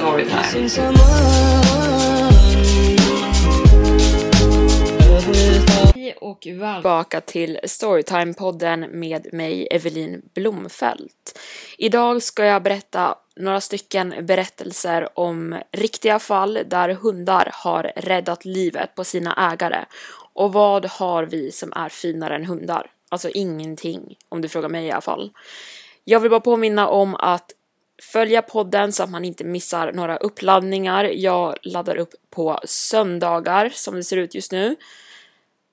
Storytime. Hej och välkomna tillbaka till Storytime-podden med mig Evelin Blomfelt. Idag ska jag berätta några stycken berättelser om riktiga fall där hundar har räddat livet på sina ägare. Och vad har vi som är finare än hundar? Alltså ingenting, om du frågar mig i alla fall. Jag vill bara påminna om att följa podden så att man inte missar några uppladdningar. Jag laddar upp på söndagar som det ser ut just nu.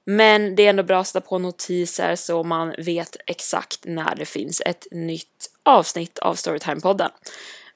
Men det är ändå bra att sätta på notiser så man vet exakt när det finns ett nytt avsnitt av Storytime-podden.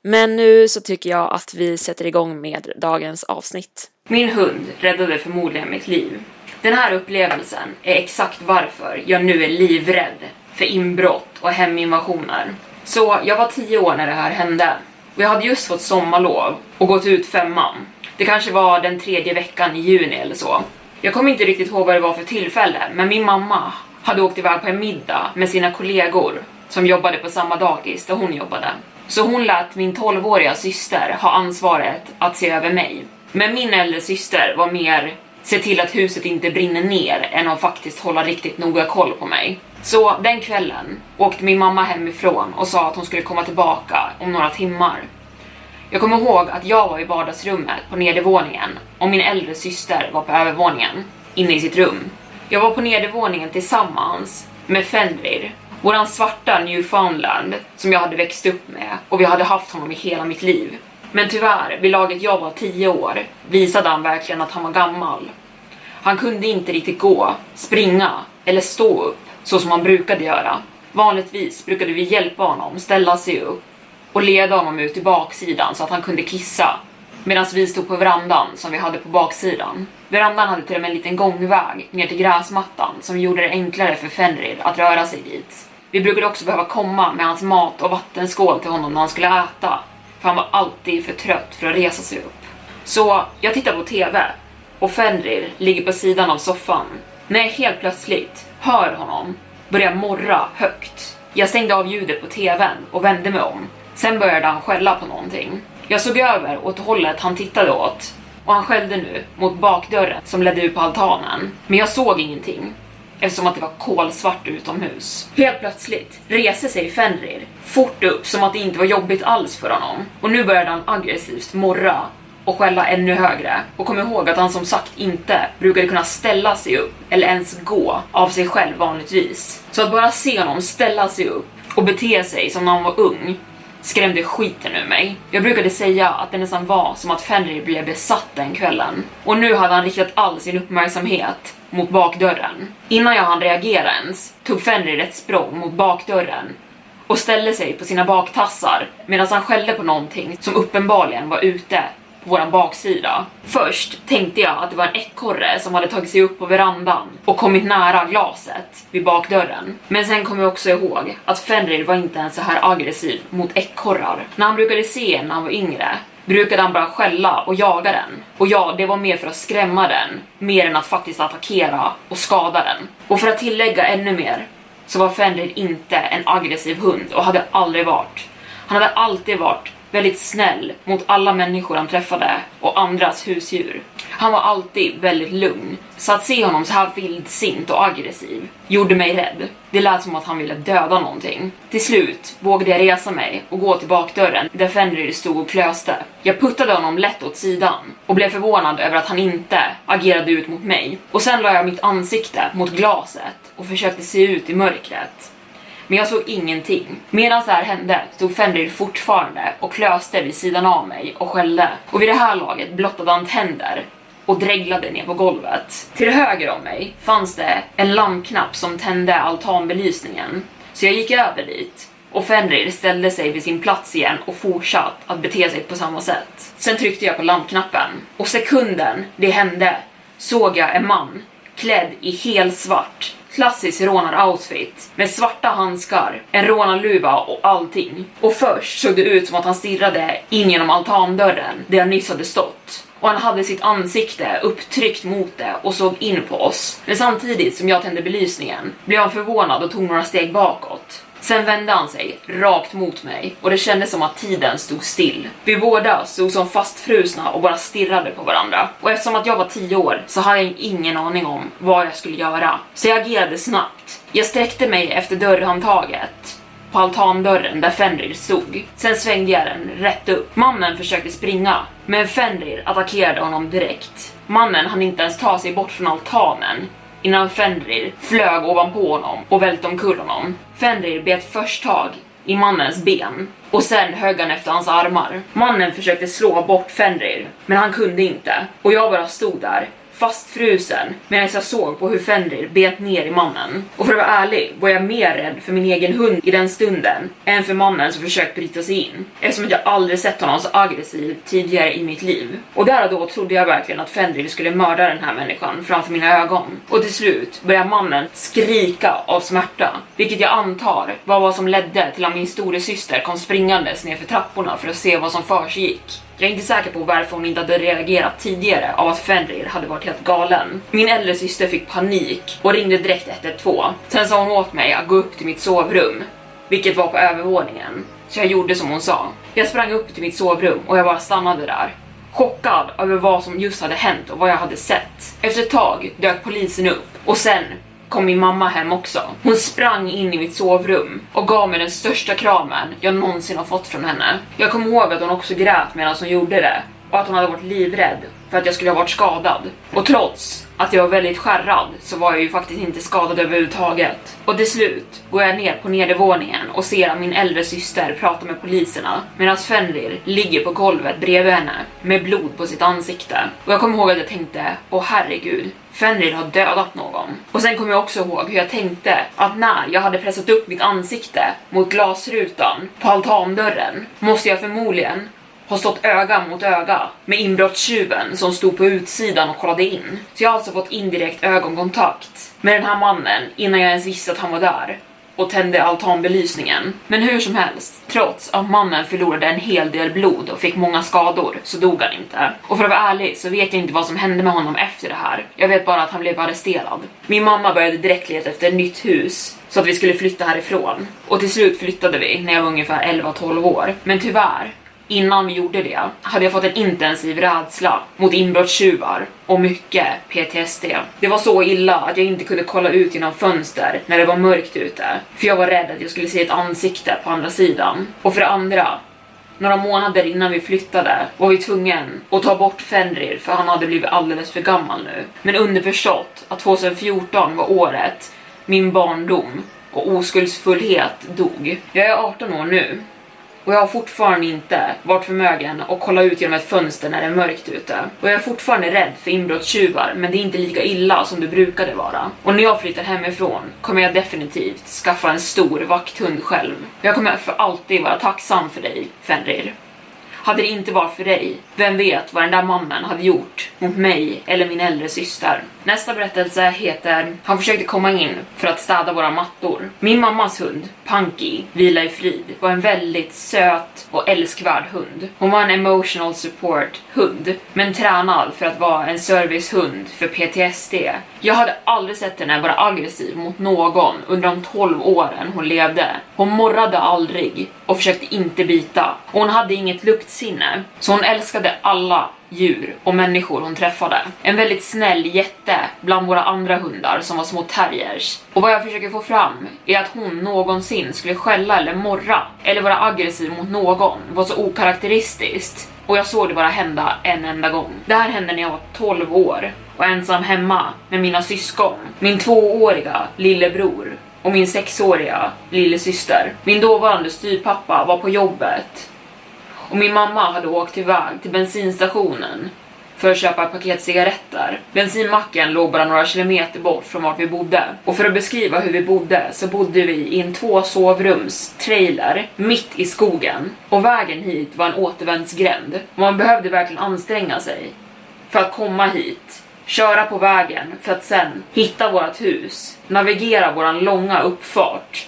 Men nu så tycker jag att vi sätter igång med dagens avsnitt. Min hund räddade förmodligen mitt liv. Den här upplevelsen är exakt varför jag nu är livrädd för inbrott och heminvasioner. Så jag var tio år när det här hände. Och jag hade just fått sommarlov och gått ut femman. Det kanske var den tredje veckan i juni eller så. Jag kommer inte riktigt ihåg vad det var för tillfälle, men min mamma hade åkt iväg på en middag med sina kollegor som jobbade på samma dagis där hon jobbade. Så hon lät min 12-åriga syster ha ansvaret att se över mig. Men min äldre syster var mer se till att huset inte brinner ner än att faktiskt hålla riktigt noga koll på mig. Så den kvällen åkte min mamma hemifrån och sa att hon skulle komma tillbaka om några timmar. Jag kommer ihåg att jag var i vardagsrummet på nedervåningen och min äldre syster var på övervåningen, inne i sitt rum. Jag var på nedervåningen tillsammans med Fenrir, våran svarta Newfoundland som jag hade växt upp med och vi hade haft honom i hela mitt liv. Men tyvärr, vid laget jag var 10 år, visade han verkligen att han var gammal. Han kunde inte riktigt gå, springa eller stå upp så som han brukade göra. Vanligtvis brukade vi hjälpa honom ställa sig upp och leda honom ut till baksidan så att han kunde kissa medan vi stod på verandan som vi hade på baksidan. Verandan hade till och med en liten gångväg ner till gräsmattan som gjorde det enklare för Fenrir att röra sig dit. Vi brukade också behöva komma med hans mat och vattenskål till honom när han skulle äta, för han var alltid för trött för att resa sig upp. Så jag tittar på TV och Fenrir ligger på sidan av soffan när jag helt plötsligt hör honom börja morra högt. Jag stängde av ljudet på TVn och vände mig om. Sen började han skälla på någonting. Jag såg över åt hållet han tittade åt och han skällde nu mot bakdörren som ledde ut på altanen. Men jag såg ingenting eftersom att det var kolsvart utomhus. Helt plötsligt reser sig Fenrir fort upp som att det inte var jobbigt alls för honom och nu började han aggressivt morra och skälla ännu högre. Och kom ihåg att han som sagt inte brukade kunna ställa sig upp eller ens gå av sig själv vanligtvis. Så att bara se honom ställa sig upp och bete sig som när han var ung skrämde skiten ur mig. Jag brukade säga att det nästan var som att Fenrir blev besatt den kvällen. Och nu hade han riktat all sin uppmärksamhet mot bakdörren. Innan jag hann reagera ens tog Fenrir ett språng mot bakdörren och ställde sig på sina baktassar medan han skällde på någonting som uppenbarligen var ute på våran baksida. Först tänkte jag att det var en ekorre som hade tagit sig upp på verandan och kommit nära glaset vid bakdörren. Men sen kom jag också ihåg att Fenrir var inte ens så här aggressiv mot ekorrar. När han brukade se en när han var yngre brukade han bara skälla och jaga den. Och ja, det var mer för att skrämma den, mer än att faktiskt attackera och skada den. Och för att tillägga ännu mer så var Fenrir inte en aggressiv hund och hade aldrig varit. Han hade alltid varit väldigt snäll mot alla människor han träffade och andras husdjur. Han var alltid väldigt lugn, så att se honom så här vildsint och aggressiv gjorde mig rädd. Det lät som att han ville döda någonting. Till slut vågade jag resa mig och gå till bakdörren där Fenrir stod och klöste. Jag puttade honom lätt åt sidan och blev förvånad över att han inte agerade ut mot mig. Och sen la jag mitt ansikte mot glaset och försökte se ut i mörkret. Men jag såg ingenting. Medan det här hände stod Fenrir fortfarande och klöste vid sidan av mig och skällde. Och vid det här laget blottade han tänder och dreglade ner på golvet. Till höger om mig fanns det en lampknapp som tände altanbelysningen. Så jag gick över dit och Fenrir ställde sig vid sin plats igen och fortsatte att bete sig på samma sätt. Sen tryckte jag på lampknappen och sekunden det hände såg jag en man klädd i helsvart klassisk rånar-outfit med svarta handskar, en rånarluva och allting. Och först såg det ut som att han stirrade in genom altandörren där jag nyss hade stått och han hade sitt ansikte upptryckt mot det och såg in på oss. Men samtidigt som jag tände belysningen blev han förvånad och tog några steg bakåt. Sen vände han sig rakt mot mig och det kändes som att tiden stod still. Vi båda stod som fastfrusna och bara stirrade på varandra. Och eftersom att jag var 10 år så hade jag ingen aning om vad jag skulle göra. Så jag agerade snabbt. Jag sträckte mig efter dörrhandtaget på altandörren där Fenrir stod. Sen svängde jag den rätt upp. Mannen försökte springa, men Fenrir attackerade honom direkt. Mannen hann inte ens ta sig bort från altanen innan Fenrir flög ovanpå honom och välte omkull honom. Fenrir bet först tag i mannens ben och sen högg han efter hans armar. Mannen försökte slå bort Fenrir, men han kunde inte och jag bara stod där fastfrusen medan jag såg på hur Fenrir bet ner i mannen. Och för att vara ärlig var jag mer rädd för min egen hund i den stunden än för mannen som försökt bryta sig in. Eftersom jag aldrig sett honom så aggressiv tidigare i mitt liv. Och där och då trodde jag verkligen att Fenrir skulle mörda den här människan framför mina ögon. Och till slut började mannen skrika av smärta, vilket jag antar var vad som ledde till att min storasyster kom springandes ner för trapporna för att se vad som försiggick. Jag är inte säker på varför hon inte hade reagerat tidigare av att Fenrir hade varit helt galen. Min äldre syster fick panik och ringde direkt 112. Sen sa hon åt mig att gå upp till mitt sovrum, vilket var på övervåningen. Så jag gjorde som hon sa. Jag sprang upp till mitt sovrum och jag bara stannade där. Chockad över vad som just hade hänt och vad jag hade sett. Efter ett tag dök polisen upp och sen kom min mamma hem också. Hon sprang in i mitt sovrum och gav mig den största kramen jag någonsin har fått från henne. Jag kommer ihåg att hon också grät medan hon gjorde det och att hon hade varit livrädd för att jag skulle ha varit skadad. Och trots att jag var väldigt skärrad så var jag ju faktiskt inte skadad överhuvudtaget. Och till slut går jag ner på nedervåningen och ser att min äldre syster pratar med poliserna medan Fenrir ligger på golvet bredvid henne med blod på sitt ansikte. Och jag kommer ihåg att jag tänkte, åh herregud, Fenrir har dödat någon. Och sen kommer jag också ihåg hur jag tänkte att när jag hade pressat upp mitt ansikte mot glasrutan på altandörren måste jag förmodligen har stått öga mot öga med inbrottstjuven som stod på utsidan och kollade in. Så jag har alltså fått indirekt ögonkontakt med den här mannen innan jag ens visste att han var där och tände altanbelysningen. Men hur som helst, trots att mannen förlorade en hel del blod och fick många skador så dog han inte. Och för att vara ärlig så vet jag inte vad som hände med honom efter det här. Jag vet bara att han blev arresterad. Min mamma började direkt leta efter ett nytt hus så att vi skulle flytta härifrån. Och till slut flyttade vi när jag var ungefär 11-12 år. Men tyvärr Innan vi gjorde det hade jag fått en intensiv rädsla mot inbrottstjuvar och mycket PTSD. Det var så illa att jag inte kunde kolla ut genom fönster när det var mörkt ute, för jag var rädd att jag skulle se ett ansikte på andra sidan. Och för det andra, några månader innan vi flyttade var vi tvungen att ta bort Fenrir för han hade blivit alldeles för gammal nu. Men underförstått att 2014 var året min barndom och oskuldsfullhet dog. Jag är 18 år nu och jag har fortfarande inte varit förmögen att kolla ut genom ett fönster när det är mörkt ute. Och jag är fortfarande rädd för inbrottstjuvar, men det är inte lika illa som det brukade vara. Och när jag flyttar hemifrån kommer jag definitivt skaffa en stor vakthund själv. Jag kommer för alltid vara tacksam för dig, Fenrir. Hade det inte varit för dig, vem vet vad den där mannen hade gjort mot mig eller min äldre syster. Nästa berättelse heter Han försökte komma in för att städa våra mattor. Min mammas hund, Punky, vila i frid, var en väldigt söt och älskvärd hund. Hon var en emotional support hund, men tränad för att vara en servicehund för PTSD. Jag hade aldrig sett henne vara aggressiv mot någon under de 12 åren hon levde. Hon morrade aldrig och försökte inte bita. Hon hade inget sinne. så hon älskade alla djur och människor hon träffade. En väldigt snäll jätte bland våra andra hundar som var små terriers. Och vad jag försöker få fram är att hon någonsin skulle skälla eller morra eller vara aggressiv mot någon var så okaraktäristiskt. Och jag såg det bara hända en enda gång. Det här hände när jag var 12 år och ensam hemma med mina syskon. Min tvååriga lillebror och min sexåriga lillasyster. Min dåvarande styrpappa var på jobbet och min mamma hade åkt iväg till bensinstationen för att köpa ett paket cigaretter. Bensinmacken låg bara några kilometer bort från vart vi bodde. Och för att beskriva hur vi bodde så bodde vi i en två sovrums trailer mitt i skogen. Och vägen hit var en återvändsgränd. Och man behövde verkligen anstränga sig för att komma hit. Köra på vägen för att sen hitta vårt hus, navigera våran långa uppfart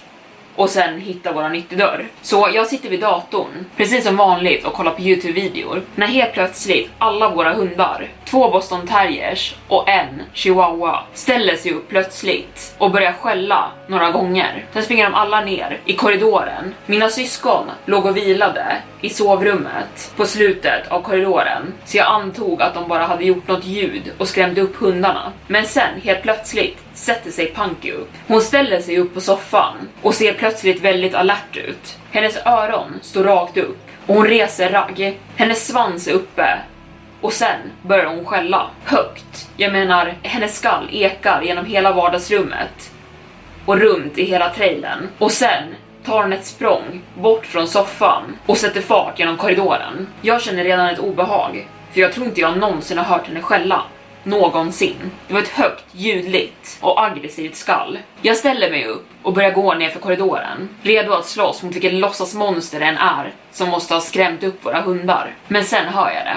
och sen hitta våran ytterdörr. Så jag sitter vid datorn, precis som vanligt och kollar på Youtube-videor, när helt plötsligt alla våra hundar, två boston terriers och en chihuahua, ställer sig upp plötsligt och börjar skälla några gånger. Sen springer de alla ner i korridoren. Mina syskon låg och vilade i sovrummet på slutet av korridoren, så jag antog att de bara hade gjort något ljud och skrämde upp hundarna. Men sen helt plötsligt sätter sig Punky upp. Hon ställer sig upp på soffan och ser plötsligt väldigt alert ut. Hennes öron står rakt upp och hon reser ragg. Hennes svans är uppe och sen börjar hon skälla högt. Jag menar, hennes skall ekar genom hela vardagsrummet och runt i hela trailern. Och sen tar hon ett språng bort från soffan och sätter fart genom korridoren. Jag känner redan ett obehag, för jag tror inte jag någonsin har hört henne skälla någonsin. Det var ett högt, ljudligt och aggressivt skall. Jag ställer mig upp och börjar gå ner för korridoren, redo att slåss mot vilket låtsasmonster det än är som måste ha skrämt upp våra hundar. Men sen hör jag det.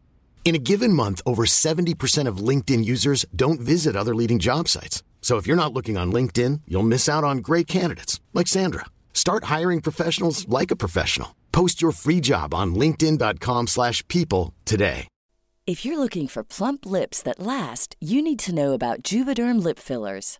In a given month, over 70% of LinkedIn users don't visit other leading job sites. So if you're not looking on LinkedIn, you'll miss out on great candidates like Sandra. Start hiring professionals like a professional. Post your free job on linkedin.com/people today. If you're looking for plump lips that last, you need to know about Juvederm lip fillers.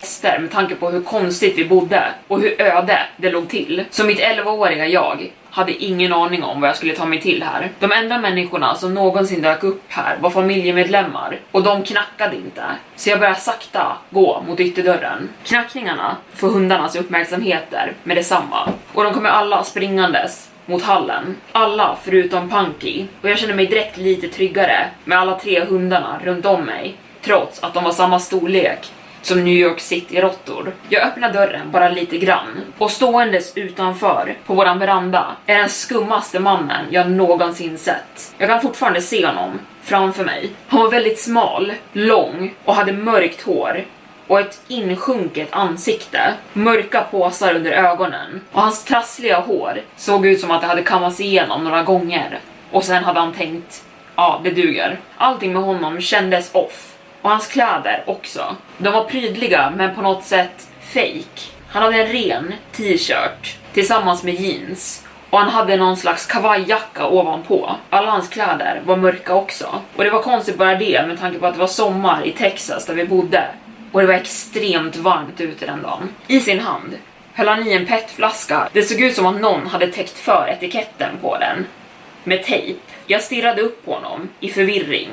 Gäster med tanke på hur konstigt vi bodde och hur öde det låg till. Så mitt 11-åriga jag hade ingen aning om vad jag skulle ta mig till här. De enda människorna som någonsin dök upp här var familjemedlemmar och de knackade inte. Så jag började sakta gå mot ytterdörren. Knackningarna får hundarnas uppmärksamheter med detsamma och de kommer alla springandes mot hallen. Alla förutom Punky och jag känner mig direkt lite tryggare med alla tre hundarna runt om mig trots att de var samma storlek som New York City-råttor. Jag öppnar dörren bara lite grann och ståendes utanför på våran veranda är den skummaste mannen jag någonsin sett. Jag kan fortfarande se honom framför mig. Han var väldigt smal, lång och hade mörkt hår och ett insjunket ansikte, mörka påsar under ögonen och hans trassliga hår såg ut som att det hade kammats igenom några gånger och sen hade han tänkt ja, det duger. Allting med honom kändes off och hans kläder också. De var prydliga men på något sätt fake. Han hade en ren t-shirt tillsammans med jeans och han hade någon slags kavajjacka ovanpå. Alla hans kläder var mörka också. Och det var konstigt bara det med tanke på att det var sommar i Texas där vi bodde. Och det var extremt varmt ute den dagen. I sin hand höll han i en petflaska. Det såg ut som att någon hade täckt för etiketten på den. Med tejp. Jag stirrade upp på honom i förvirring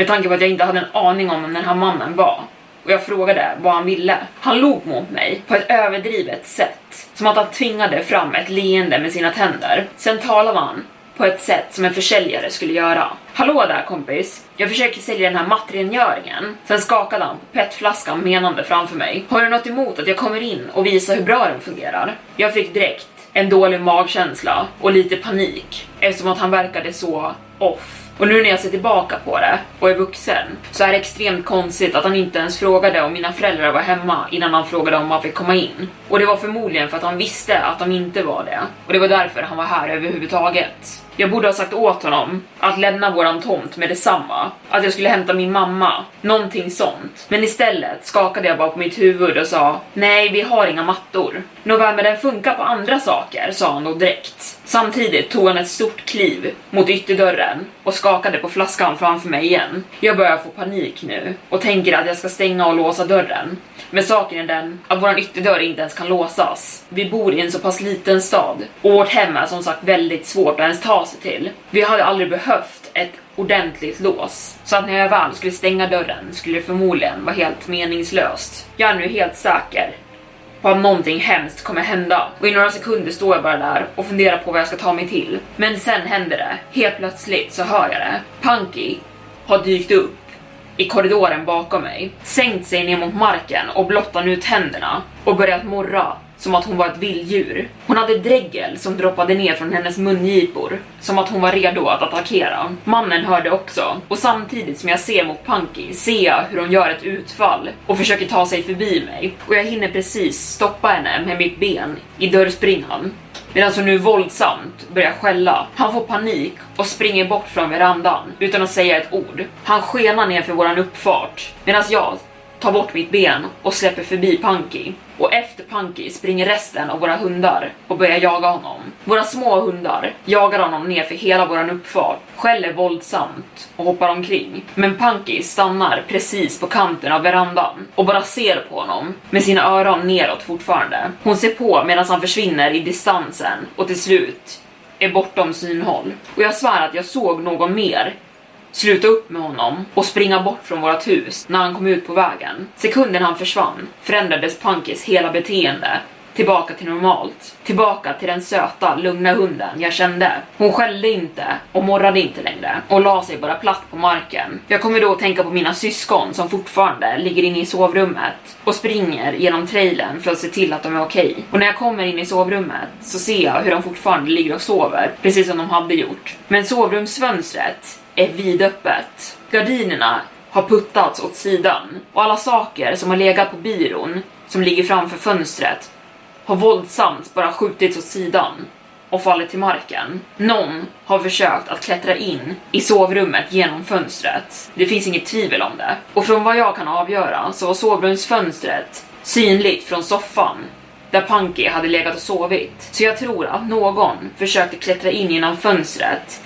med tanke på att jag inte hade en aning om vem den här mannen var. Och jag frågade vad han ville. Han log mot mig på ett överdrivet sätt. Som att han tvingade fram ett leende med sina tänder. Sen talade han på ett sätt som en försäljare skulle göra. Hallå där kompis, jag försöker sälja den här mattrengöringen. Sen skakade han på petflaskan menande framför mig. Har du något emot att jag kommer in och visar hur bra den fungerar? Jag fick direkt en dålig magkänsla och lite panik eftersom att han verkade så off och nu när jag ser tillbaka på det och är vuxen så är det extremt konstigt att han inte ens frågade om mina föräldrar var hemma innan han frågade om man fick komma in. Och det var förmodligen för att han visste att de inte var det. Och det var därför han var här överhuvudtaget. Jag borde ha sagt åt honom att lämna våran tomt med detsamma. Att jag skulle hämta min mamma. Någonting sånt. Men istället skakade jag bara på mitt huvud och sa Nej, vi har inga mattor. Nåväl, men den funkar på andra saker, sa han då direkt. Samtidigt tog han ett stort kliv mot ytterdörren och skakade på flaskan framför mig igen. Jag börjar få panik nu och tänker att jag ska stänga och låsa dörren. Men saken är den att våran ytterdörr inte ens kan låsas. Vi bor i en så pass liten stad och vårt hem är som sagt väldigt svårt att ens ta sig till. Vi hade aldrig behövt ett ordentligt lås. Så att när jag väl skulle stänga dörren skulle det förmodligen vara helt meningslöst. Jag är nu helt säker på att någonting hemskt kommer hända och i några sekunder står jag bara där och funderar på vad jag ska ta mig till. Men sen händer det. Helt plötsligt så hör jag det. Punky har dykt upp i korridoren bakom mig, sänkt sig ner mot marken och blottat nu tänderna och börjat morra som att hon var ett vilddjur. Hon hade dregel som droppade ner från hennes mungipor, som att hon var redo att attackera. Mannen hörde också, och samtidigt som jag ser mot Punky ser jag hur hon gör ett utfall och försöker ta sig förbi mig. Och jag hinner precis stoppa henne med mitt ben i dörrspringan. Medan hon nu våldsamt börjar skälla. Han får panik och springer bort från verandan utan att säga ett ord. Han skenar ner för våran uppfart medan jag tar bort mitt ben och släpper förbi Punky. Och efter Punky springer resten av våra hundar och börjar jaga honom. Våra små hundar jagar honom ner för hela våran uppfart, skäller våldsamt och hoppar omkring. Men Punky stannar precis på kanten av verandan och bara ser på honom med sina öron neråt fortfarande. Hon ser på medan han försvinner i distansen och till slut är bortom synhåll. Och jag svär att jag såg någon mer sluta upp med honom och springa bort från vårt hus när han kom ut på vägen. Sekunden han försvann förändrades Punkis hela beteende tillbaka till normalt. Tillbaka till den söta, lugna hunden jag kände. Hon skällde inte och morrade inte längre och la sig bara platt på marken. Jag kommer då att tänka på mina syskon som fortfarande ligger inne i sovrummet och springer genom trailern för att se till att de är okej. Okay. Och när jag kommer in i sovrummet så ser jag hur de fortfarande ligger och sover, precis som de hade gjort. Men sovrumsfönstret är vidöppet. Gardinerna har puttats åt sidan och alla saker som har legat på byrån som ligger framför fönstret har våldsamt bara skjutits åt sidan och fallit till marken. Någon har försökt att klättra in i sovrummet genom fönstret. Det finns inget tvivel om det. Och från vad jag kan avgöra så var sovrumsfönstret synligt från soffan där Punky hade legat och sovit. Så jag tror att någon försökte klättra in genom fönstret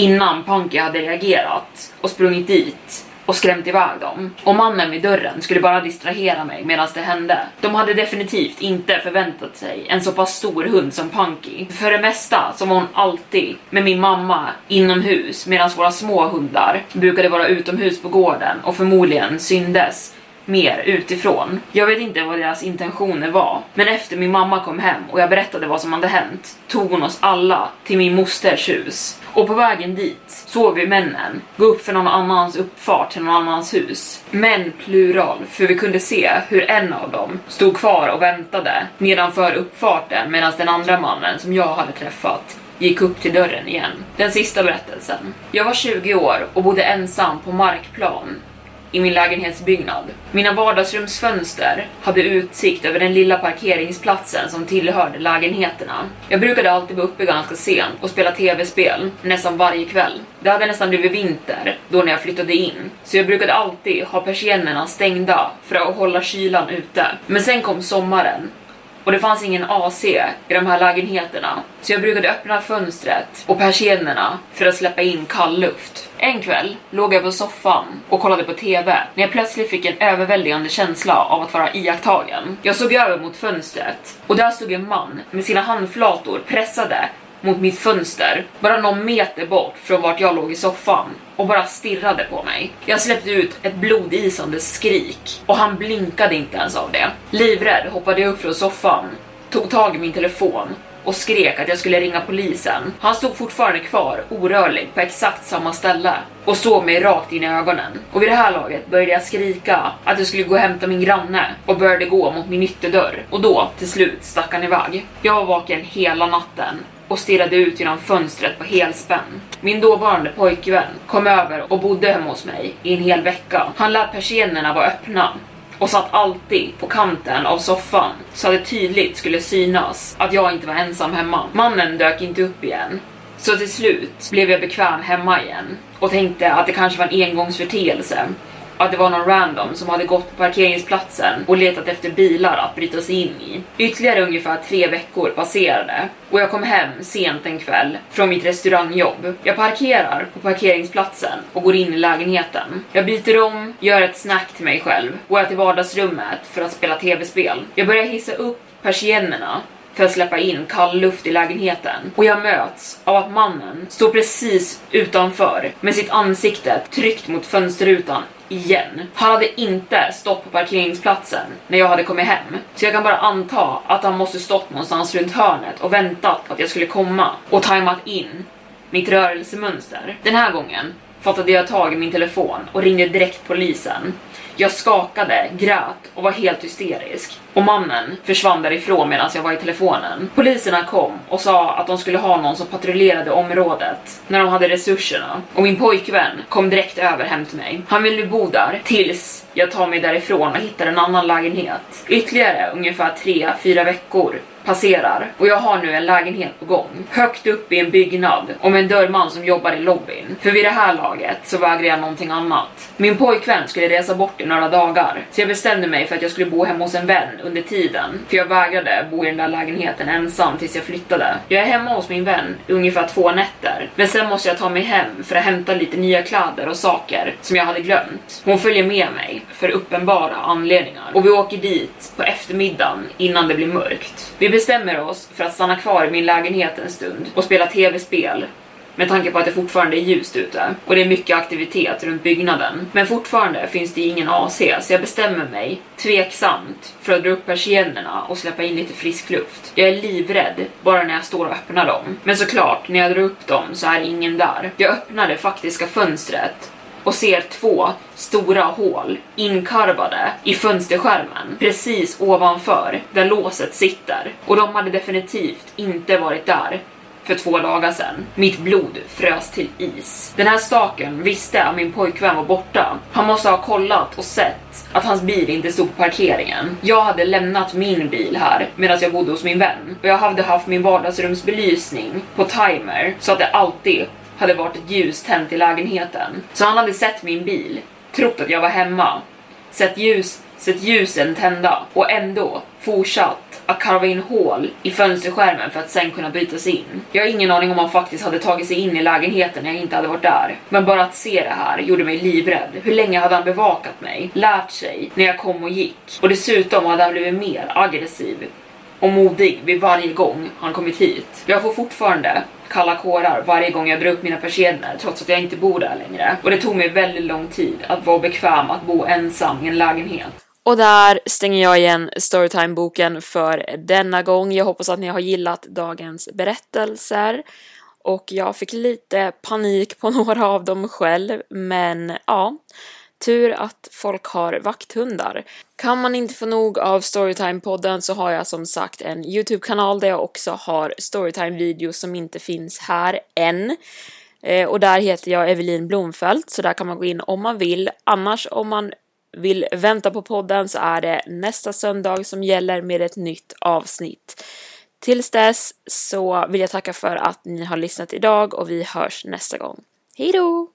innan Punky hade reagerat och sprungit dit och skrämt iväg dem. Och mannen vid dörren skulle bara distrahera mig medan det hände. De hade definitivt inte förväntat sig en så pass stor hund som Punky. För det mesta så var hon alltid med min mamma inomhus medan våra små hundar brukade vara utomhus på gården och förmodligen syndes mer utifrån. Jag vet inte vad deras intentioner var, men efter min mamma kom hem och jag berättade vad som hade hänt tog hon oss alla till min mosters hus. Och på vägen dit såg vi männen gå upp för någon annans uppfart till någon annans hus. Män plural, för vi kunde se hur en av dem stod kvar och väntade nedanför uppfarten medan den andra mannen som jag hade träffat gick upp till dörren igen. Den sista berättelsen. Jag var 20 år och bodde ensam på markplan i min lägenhetsbyggnad. Mina vardagsrumsfönster hade utsikt över den lilla parkeringsplatsen som tillhörde lägenheterna. Jag brukade alltid vara uppe ganska sent och spela tv-spel nästan varje kväll. Det hade nästan blivit vinter då när jag flyttade in, så jag brukade alltid ha persiennerna stängda för att hålla kylan ute. Men sen kom sommaren och det fanns ingen AC i de här lägenheterna, så jag brukade öppna fönstret och persiennerna för att släppa in kall luft. En kväll låg jag på soffan och kollade på TV när jag plötsligt fick en överväldigande känsla av att vara iakttagen. Jag såg över mot fönstret och där stod en man med sina handflator pressade mot mitt fönster, bara någon meter bort från vart jag låg i soffan och bara stirrade på mig. Jag släppte ut ett blodisande skrik och han blinkade inte ens av det. Livrädd hoppade jag upp från soffan, tog tag i min telefon och skrek att jag skulle ringa polisen. Han stod fortfarande kvar, orörlig, på exakt samma ställe och såg mig rakt in i ögonen. Och vid det här laget började jag skrika att jag skulle gå och hämta min granne och började gå mot min ytterdörr. Och då, till slut, stack han iväg. Jag var vaken hela natten och stirrade ut genom fönstret på helspänn. Min dåvarande pojkvän kom över och bodde hemma hos mig i en hel vecka. Han lät persiennerna vara öppna och satt alltid på kanten av soffan så att det tydligt skulle synas att jag inte var ensam hemma. Mannen dök inte upp igen. Så till slut blev jag bekväm hemma igen och tänkte att det kanske var en engångsförteelse att det var någon random som hade gått på parkeringsplatsen och letat efter bilar att bryta sig in i. Ytterligare ungefär tre veckor passerade och jag kom hem sent en kväll från mitt restaurangjobb. Jag parkerar på parkeringsplatsen och går in i lägenheten. Jag byter om, gör ett snack till mig själv går jag till vardagsrummet för att spela tv-spel. Jag börjar hissa upp persiennerna för att släppa in kall luft i lägenheten och jag möts av att mannen står precis utanför med sitt ansikte tryckt mot fönsterrutan igen. Han hade inte stått på parkeringsplatsen när jag hade kommit hem, så jag kan bara anta att han måste stått någonstans runt hörnet och väntat på att jag skulle komma och tajmat in mitt rörelsemönster. Den här gången fattade jag tag i min telefon och ringde direkt polisen. Jag skakade, grät och var helt hysterisk. Och mannen försvann därifrån medan jag var i telefonen. Poliserna kom och sa att de skulle ha någon som patrullerade området när de hade resurserna. Och min pojkvän kom direkt över hem till mig. Han ville bo där tills jag tar mig därifrån och hittar en annan lägenhet. Ytterligare ungefär 3-4 veckor passerar och jag har nu en lägenhet på gång. Högt upp i en byggnad och med en dörrman som jobbar i lobbyn. För vid det här laget så vägrar jag någonting annat. Min pojkvän skulle resa bort i några dagar så jag bestämde mig för att jag skulle bo hemma hos en vän under tiden. För jag vägrade bo i den där lägenheten ensam tills jag flyttade. Jag är hemma hos min vän i ungefär två nätter. Men sen måste jag ta mig hem för att hämta lite nya kläder och saker som jag hade glömt. Hon följer med mig för uppenbara anledningar. Och vi åker dit på eftermiddagen innan det blir mörkt. Vi bestämmer oss för att stanna kvar i min lägenhet en stund och spela tv-spel med tanke på att det fortfarande är ljust ute och det är mycket aktivitet runt byggnaden. Men fortfarande finns det ingen AC så jag bestämmer mig tveksamt för att dra upp persiennerna och släppa in lite frisk luft. Jag är livrädd bara när jag står och öppnar dem. Men såklart, när jag drar upp dem så är ingen där. Jag öppnar det faktiska fönstret och ser två stora hål inkarvade i fönsterskärmen precis ovanför där låset sitter. Och de hade definitivt inte varit där för två dagar sedan. Mitt blod frös till is. Den här staken visste att min pojkvän var borta. Han måste ha kollat och sett att hans bil inte stod på parkeringen. Jag hade lämnat min bil här medan jag bodde hos min vän och jag hade haft min vardagsrumsbelysning på timer så att det alltid hade varit ett ljus tänt i lägenheten. Så han hade sett min bil, trott att jag var hemma, sett ljus sett ljusen tända och ändå fortsatt att karva in hål i fönsterskärmen för att sen kunna bryta sig in. Jag har ingen aning om han faktiskt hade tagit sig in i lägenheten när jag inte hade varit där. Men bara att se det här gjorde mig livrädd. Hur länge hade han bevakat mig? Lärt sig när jag kom och gick? Och dessutom hade han blivit mer aggressiv och modig vid varje gång han kommit hit. Jag får fortfarande kalla kårar varje gång jag drar upp mina persienner trots att jag inte bor där längre. Och det tog mig väldigt lång tid att vara bekväm att bo ensam i en lägenhet. Och där stänger jag igen Storytime-boken för denna gång. Jag hoppas att ni har gillat dagens berättelser. Och jag fick lite panik på några av dem själv, men ja. Tur att folk har vakthundar. Kan man inte få nog av Storytime-podden så har jag som sagt en YouTube-kanal där jag också har Storytime-videos som inte finns här än. Eh, och där heter jag Evelin Blomfelt, så där kan man gå in om man vill. Annars om man vill vänta på podden så är det nästa söndag som gäller med ett nytt avsnitt. Tills dess så vill jag tacka för att ni har lyssnat idag och vi hörs nästa gång. Hejdå!